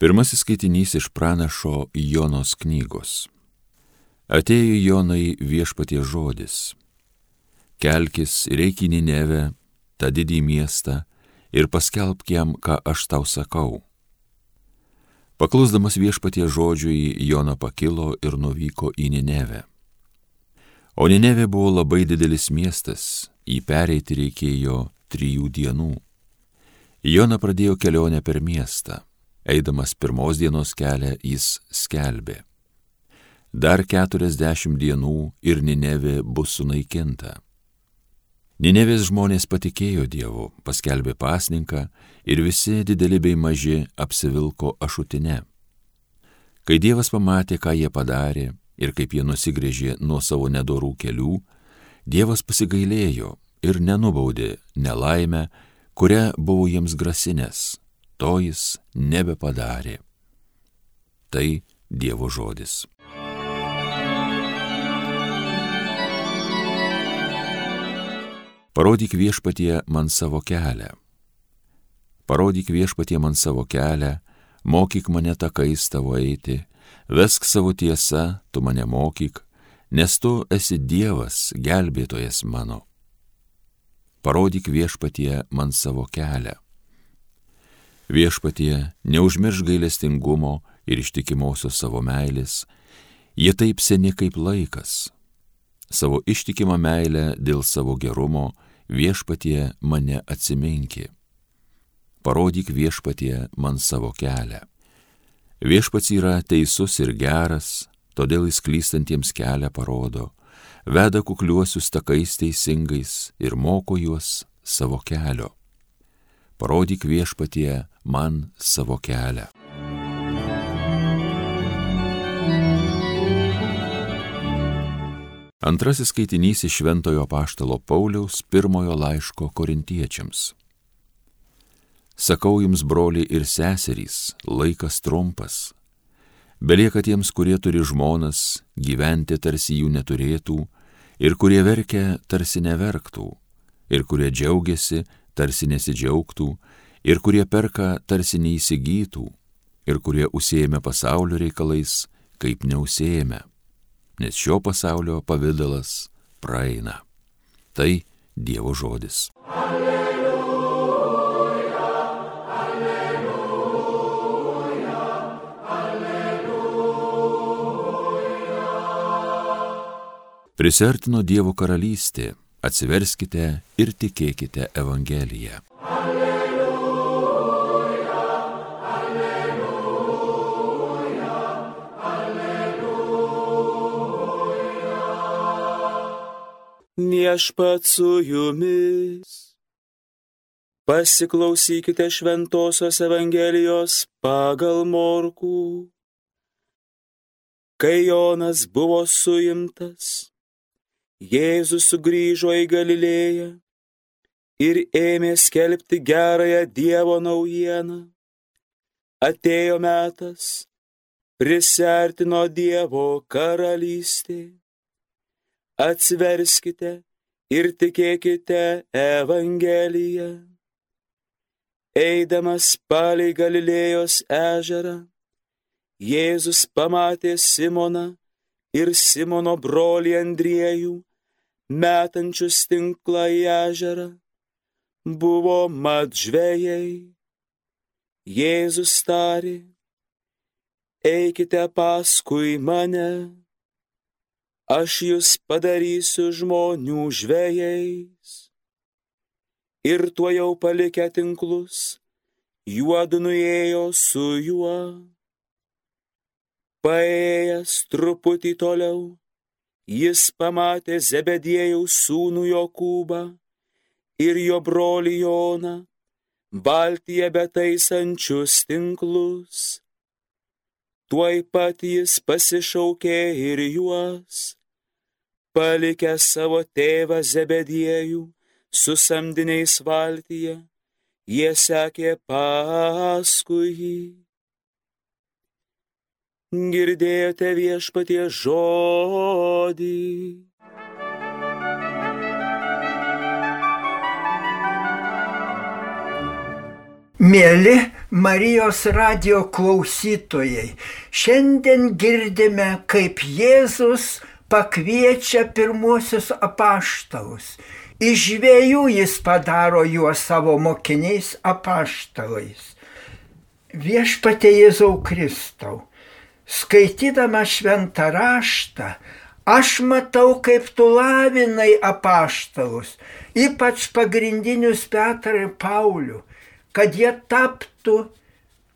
Pirmasis skaitinys iš pranašo Jonos knygos. Atėjo Jonai viešpatie žodis. Kelkis ir eik į Ninevę, tą didį miestą, ir paskelbk jam, ką aš tau sakau. Paklusdamas viešpatie žodžiui, Jona pakilo ir nuvyko į Ninevę. O Ninevė buvo labai didelis miestas, jį pereiti reikėjo trijų dienų. Jona pradėjo kelionę per miestą Eidamas pirmos dienos kelią jis skelbė. Dar keturiasdešimt dienų ir Ninevė bus sunaikinta. Ninevės žmonės patikėjo Dievu, paskelbė pasninką ir visi dideli bei maži apsivilko ašutinę. Kai Dievas pamatė, ką jie padarė ir kaip jie nusigrėžė nuo savo nedorų kelių, Dievas pasigailėjo ir nenubaudė nelaimę, kurią buvo jiems grasinės to jis nebepadarė. Tai Dievo žodis. Parodyk viešpatie man savo kelią. Parodyk viešpatie man savo kelią, mokyk mane takais tavo eiti, vesk savo tiesą, tu mane mokyk, nes tu esi Dievas, gelbėtojas mano. Parodyk viešpatie man savo kelią Viešpatie, neužmirš gailestingumo ir ištikimosios savo meilės, jie taip seni kaip laikas. Savo ištikimą meilę dėl savo gerumo viešpatie mane atsiminki. Parodyk viešpatie man savo kelią. Viešpats yra teisus ir geras, todėl jis klystantiems kelią parodo, veda kukliuosius takais teisingais ir moko juos savo kelio parodyk viešpatie man savo kelią. Antrasis skaitinys iš Šventojo Paštalo Pauliaus pirmojo laiško korintiečiams. Sakau jums, broliai ir seserys, laikas trumpas. Belieka tiems, kurie turi žmonas, gyventi tarsi jų neturėtų, ir kurie verkia tarsi neverktų, ir kurie džiaugiasi tarsi nesidžiaugtų, ir kurie perka tarsi neįsigytų, ir kurie užsėjame pasaulio reikalais, kaip neusėjame, nes šio pasaulio pavydalas praeina. Tai Dievo žodis. Alleluja, alleluja, alleluja. Prisertino Dievo karalystė Atsiverskite ir tikėkite Evangeliją. Alleluja, alleluja, alleluja. Viešpat su jumis. Pasiklausykite Šventojios Evangelijos pagal Morkų. Kai Jonas buvo suimtas, Jėzus sugrįžo į Galilėją ir ėmė skelbti gerąją Dievo naujieną. Atėjo metas, prisertino Dievo karalystė. Atsiverskite ir tikėkite Evangeliją. Eidamas palei Galilėjos ežerą, Jėzus pamatė Simoną ir Simono brolį Andriejų metančius tinklą į ežerą, buvo mat žvėjai. Jėzus tarė, eikite paskui mane, aš jūs padarysiu žmonių žvėjais. Ir tuo jau palikę tinklus, juodu nuėjo su juo. Paėjęs truputį toliau, jis pamatė Zebedėjaus sūnų Jokūbą ir jo brolį Joną, baltyje betaisančius tinklus. Tuoj pat jis pasišaukė ir juos, palikę savo tėvą Zebedėjų su samdiniais valtyje, jie sekė paskui jį girdėjote viešpatie žodį. Mėly Marijos radio klausytojai, šiandien girdime, kaip Jėzus pakviečia pirmuosius apaštalus. Iš žvėjų jis padaro juos savo mokiniais apaštalais. Viešpatė Jėzau Kristau, skaitydama šventą raštą, aš matau, kaip tu lavinai apaštalus, ypač pagrindinius Petrą ir Paulių kad jie taptų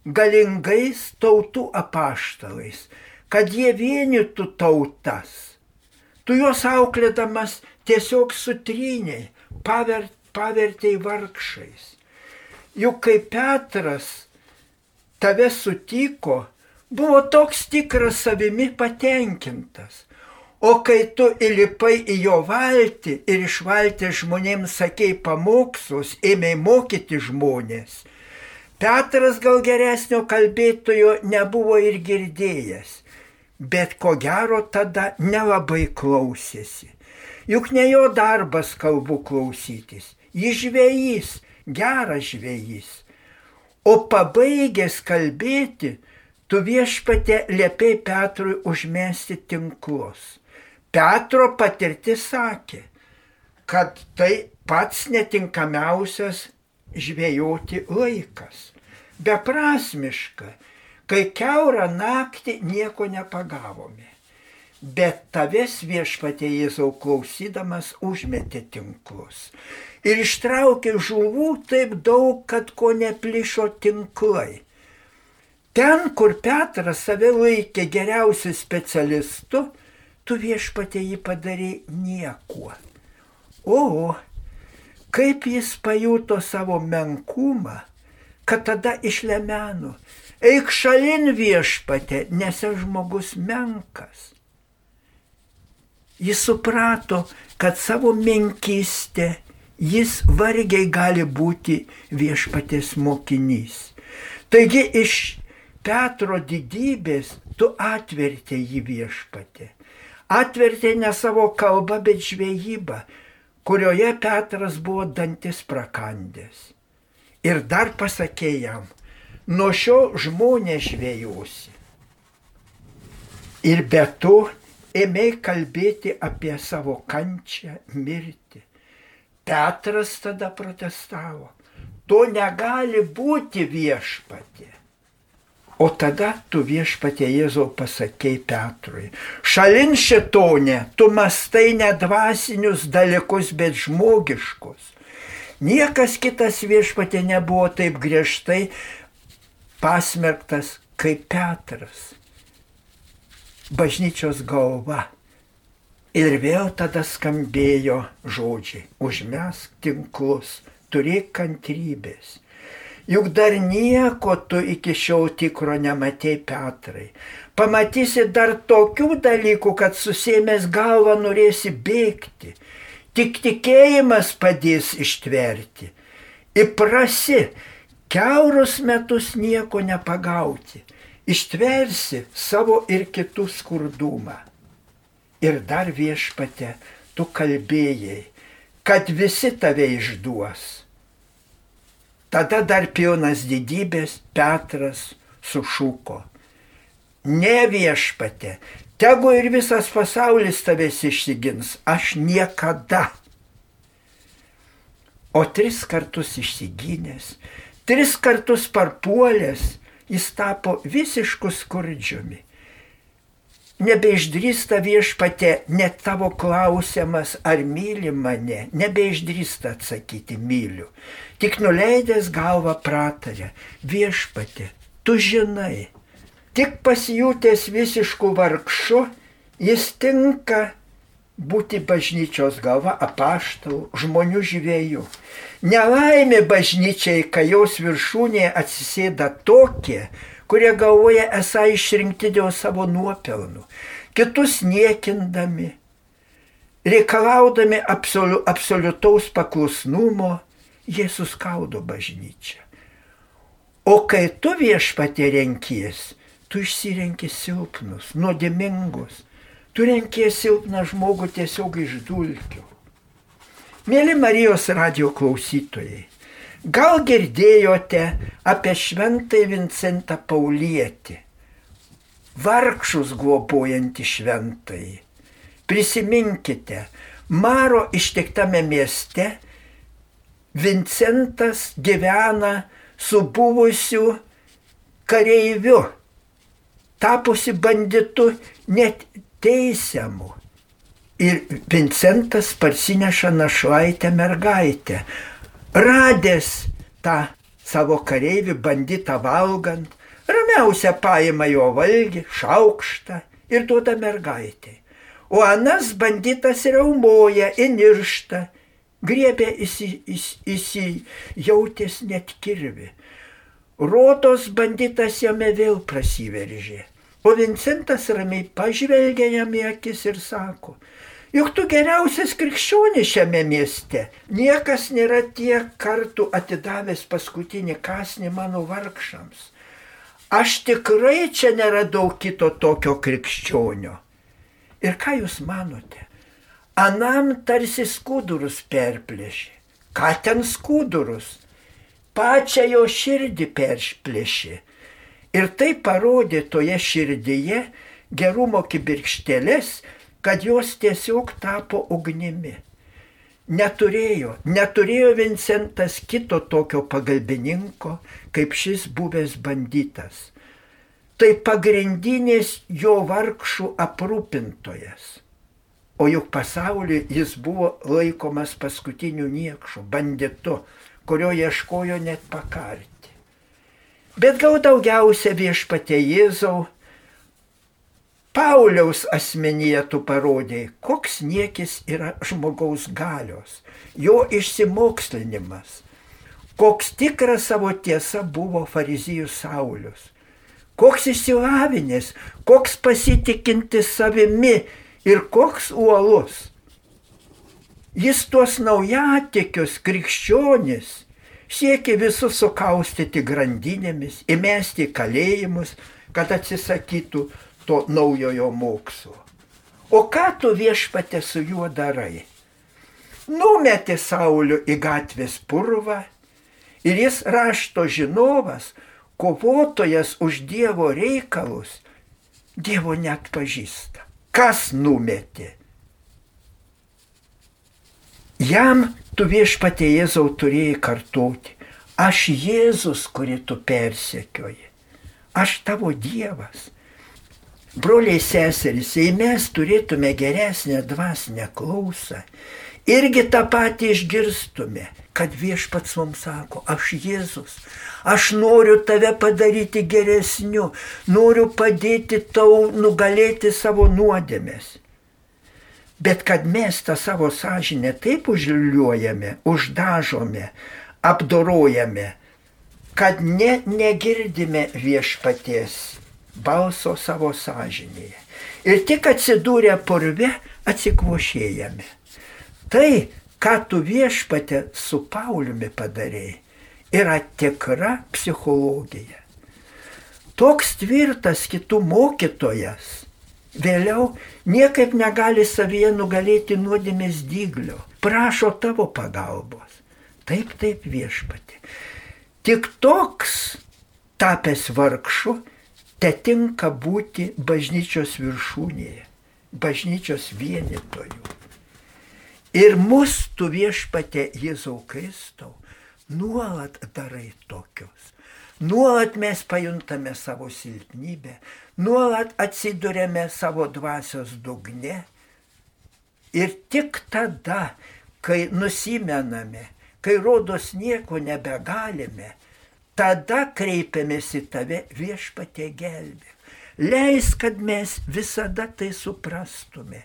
galingais tautų apaštalais, kad jie vienytų tautas. Tu juos auklėdamas tiesiog sutriniai, pavert, pavertėjai vargšais. Juk kai Petras tave sutiko, buvo toks tikras savimi patenkintas. O kai tu įlipai į jo valtį ir iš valtį žmonėms sakei pamokslus, ėmėjai mokyti žmonės, Petras gal geresnio kalbėtojo nebuvo ir girdėjęs, bet ko gero tada nelabai klausėsi. Juk ne jo darbas kalbų klausytis, jis žvėjys, geras žvėjys. O pabaigęs kalbėti, tu viešpatė liepiai Petrui užmesti tinklus. Petro patirtis sakė, kad tai pats netinkamiausias žvėjoti laikas. Beprasmiška, kai keurą naktį nieko nepagavome. Bet tavęs viešpatė Jėzau klausydamas užmetė tinklus. Ir ištraukė žuvų taip daug, kad ko neplišo tinklai. Ten, kur Petras save laikė geriausiu specialistu, tu viešpatė jį padarai niekuo. O, kaip jis pajuto savo menkumą, kad tada išlemeno, eik šalin viešpatė, nes žmogus menkas. Jis suprato, kad savo menkystę jis vargiai gali būti viešpatės mokinys. Taigi iš Petro didybės tu atvertė jį viešpatė atvertė ne savo kalbą, bet žvejybą, kurioje Petras buvo dantis prakandęs. Ir dar pasakė jam, nuo šio žmonės žvėjusi. Ir be to ėmė kalbėti apie savo kančią, mirtį. Petras tada protestavo, to negali būti viešpatė. O tada tu viešpatie Jėzau pasakėjai Petrui, šalin šitonė, tu mastai ne dvasinius dalykus, bet žmogiškus. Niekas kitas viešpatė nebuvo taip griežtai pasmerktas kaip Petras. Bažnyčios galva. Ir vėl tada skambėjo žodžiai, užmesk tinklus, turėk kantrybės. Juk dar nieko tu iki šiol tikro nematei Petrai. Pamatysi dar tokių dalykų, kad susėmęs galvą norėsi bėgti. Tik tikėjimas padės ištverti. Įprasi, keurus metus nieko nepagauti. Ištversi savo ir kitų skurdumą. Ir dar viešpate, tu kalbėjai, kad visi tave išduos Tada dar pilnas didybės Petras sušuko. Ne viešpate, tegu ir visas pasaulis tavęs išsigins, aš niekada. O tris kartus išsigynęs, tris kartus parpuolęs, jis tapo visišku skurdžiumi nebeišdrįsta viešpatė net tavo klausiamas, ar myli mane, nebeišdrįsta atsakyti myliu. Tik nuleidęs galvą pratarė, viešpatė, tu žinai, tik pasijutęs visiškų vargšų, jis tinka būti bažnyčios galva apaštalų, žmonių žvėjų. Nelaimė bažnyčiai, kai jos viršūnėje atsisėda tokie, kurie galvoja esą išrinkti dėl savo nuopelnų, kitus niekindami, reikalaudami absoliu, absoliutaus paklusnumo, jie suskaudo bažnyčią. O kai tu viešpatė renkies, tu išsirenki silpnus, nuodėmingus, tu renkies silpną žmogų tiesiog iš dulkių. Mėly Marijos radio klausytojai, Gal girdėjote apie šventąjį Vincentą Paulietį, vargšus globojantį šventąjį. Prisiminkite, Maro ištiktame mieste Vincentas gyvena su buvusiu kareiviu, tapusi banditu net teisiamu. Ir Vincentas parsineša našlaitę mergaitę. Radęs tą savo kareivį banditą valgant, ramiausia paima jo valgį, šaukštą ir duoda mergaitė. O anas banditas reumoja, iniršta, griebė įsijautęs net kirvi. Rodos banditas jame vėl prasiveržė. O Vincentas ramiai pažvelgia jam į akis ir sako, juk tu geriausias krikščionis šiame mieste. Niekas nėra tiek kartų atidavęs paskutinį kasnį mano vargšams. Aš tikrai čia neradau kito tokio krikščionio. Ir ką jūs manote? Anam tarsi skudurus perplėšė. Ką ten skudurus? Pačią jo širdį perplėšė Ir tai parodė toje širdyje gerumo kibirkštėlės, kad jos tiesiog tapo ugnimi. Neturėjo, neturėjo Vincentas kito tokio pagalbininko, kaip šis buvęs banditas. Tai pagrindinės jo vargšų aprūpintojas. O juk pasaulyje jis buvo laikomas paskutiniu niekšu, banditu, kurio ieškojo net pakarti. Bet gal daugiausia viešpatė Jėzau, Pauliaus asmenyje tu parodėjai, koks niekis yra žmogaus galios, jo išsimokslinimas, koks tikras savo tiesa buvo farizijų Saulius, koks išsilavinęs, koks pasitikintis savimi ir koks uolus. Jis tuos naujatikius krikščionis Siekė visus sukaustyti grandinėmis, įmesti kalėjimus, kad atsisakytų to naujojo mokslo. O ką tu viešpatė su juo darai? Numetė Saulių į gatvės purvą ir jis rašto žinovas, kovotojas už Dievo reikalus, Dievo net pažįsta. Kas numetė? Jam tu viešpatie Jėzau turėjai kartoti. Aš Jėzus, kurį tu persekioji. Aš tavo Dievas. Broliai seserys, jei mes turėtume geresnę dvasinę klausą, irgi tą patį išgirstume, kad viešpats mums sako, aš Jėzus, aš noriu tave padaryti geresniu, noriu padėti tau nugalėti savo nuodėmės. Bet kad mes tą savo sąžinę taip užliuojame, uždažome, apdorojame, kad ne, negirdime viešpaties balso savo sąžinėje. Ir tik atsidūrę purve atsikvošėjame. Tai, ką tu viešpatė su Pauliumi padarėjai, yra tikra psichologija. Toks tvirtas kitų mokytojas Vėliau niekaip negali savyje nugalėti nuodėmės dyglio. Prašo tavo pagalbos. Taip, taip viešpati. Tik toks tapęs vargšu, te tinka būti bažnyčios viršūnėje, bažnyčios vienytojų. Ir mus tu viešpatė Jėzau Kristau nuolat darai tokius. Nuolat mes pajuntame savo silpnybę, nuolat atsidurėme savo dvasios dugne. Ir tik tada, kai nusimename, kai rodos nieko nebegalime, tada kreipiamės į tave viešpatė gelbė. Leis, kad mes visada tai suprastume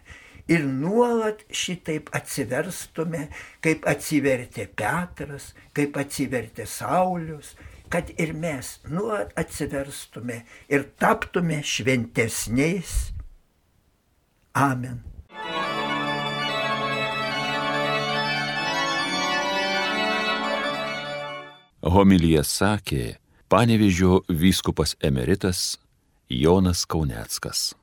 ir nuolat šitaip atsiverstume, kaip atsivertė Petras, kaip atsivertė Saulius, kad ir mes nuolat atsiverstume ir taptume šventesniais. Amen. Homilyje sakė panevižio vyskupas emeritas Jonas Kauneckas.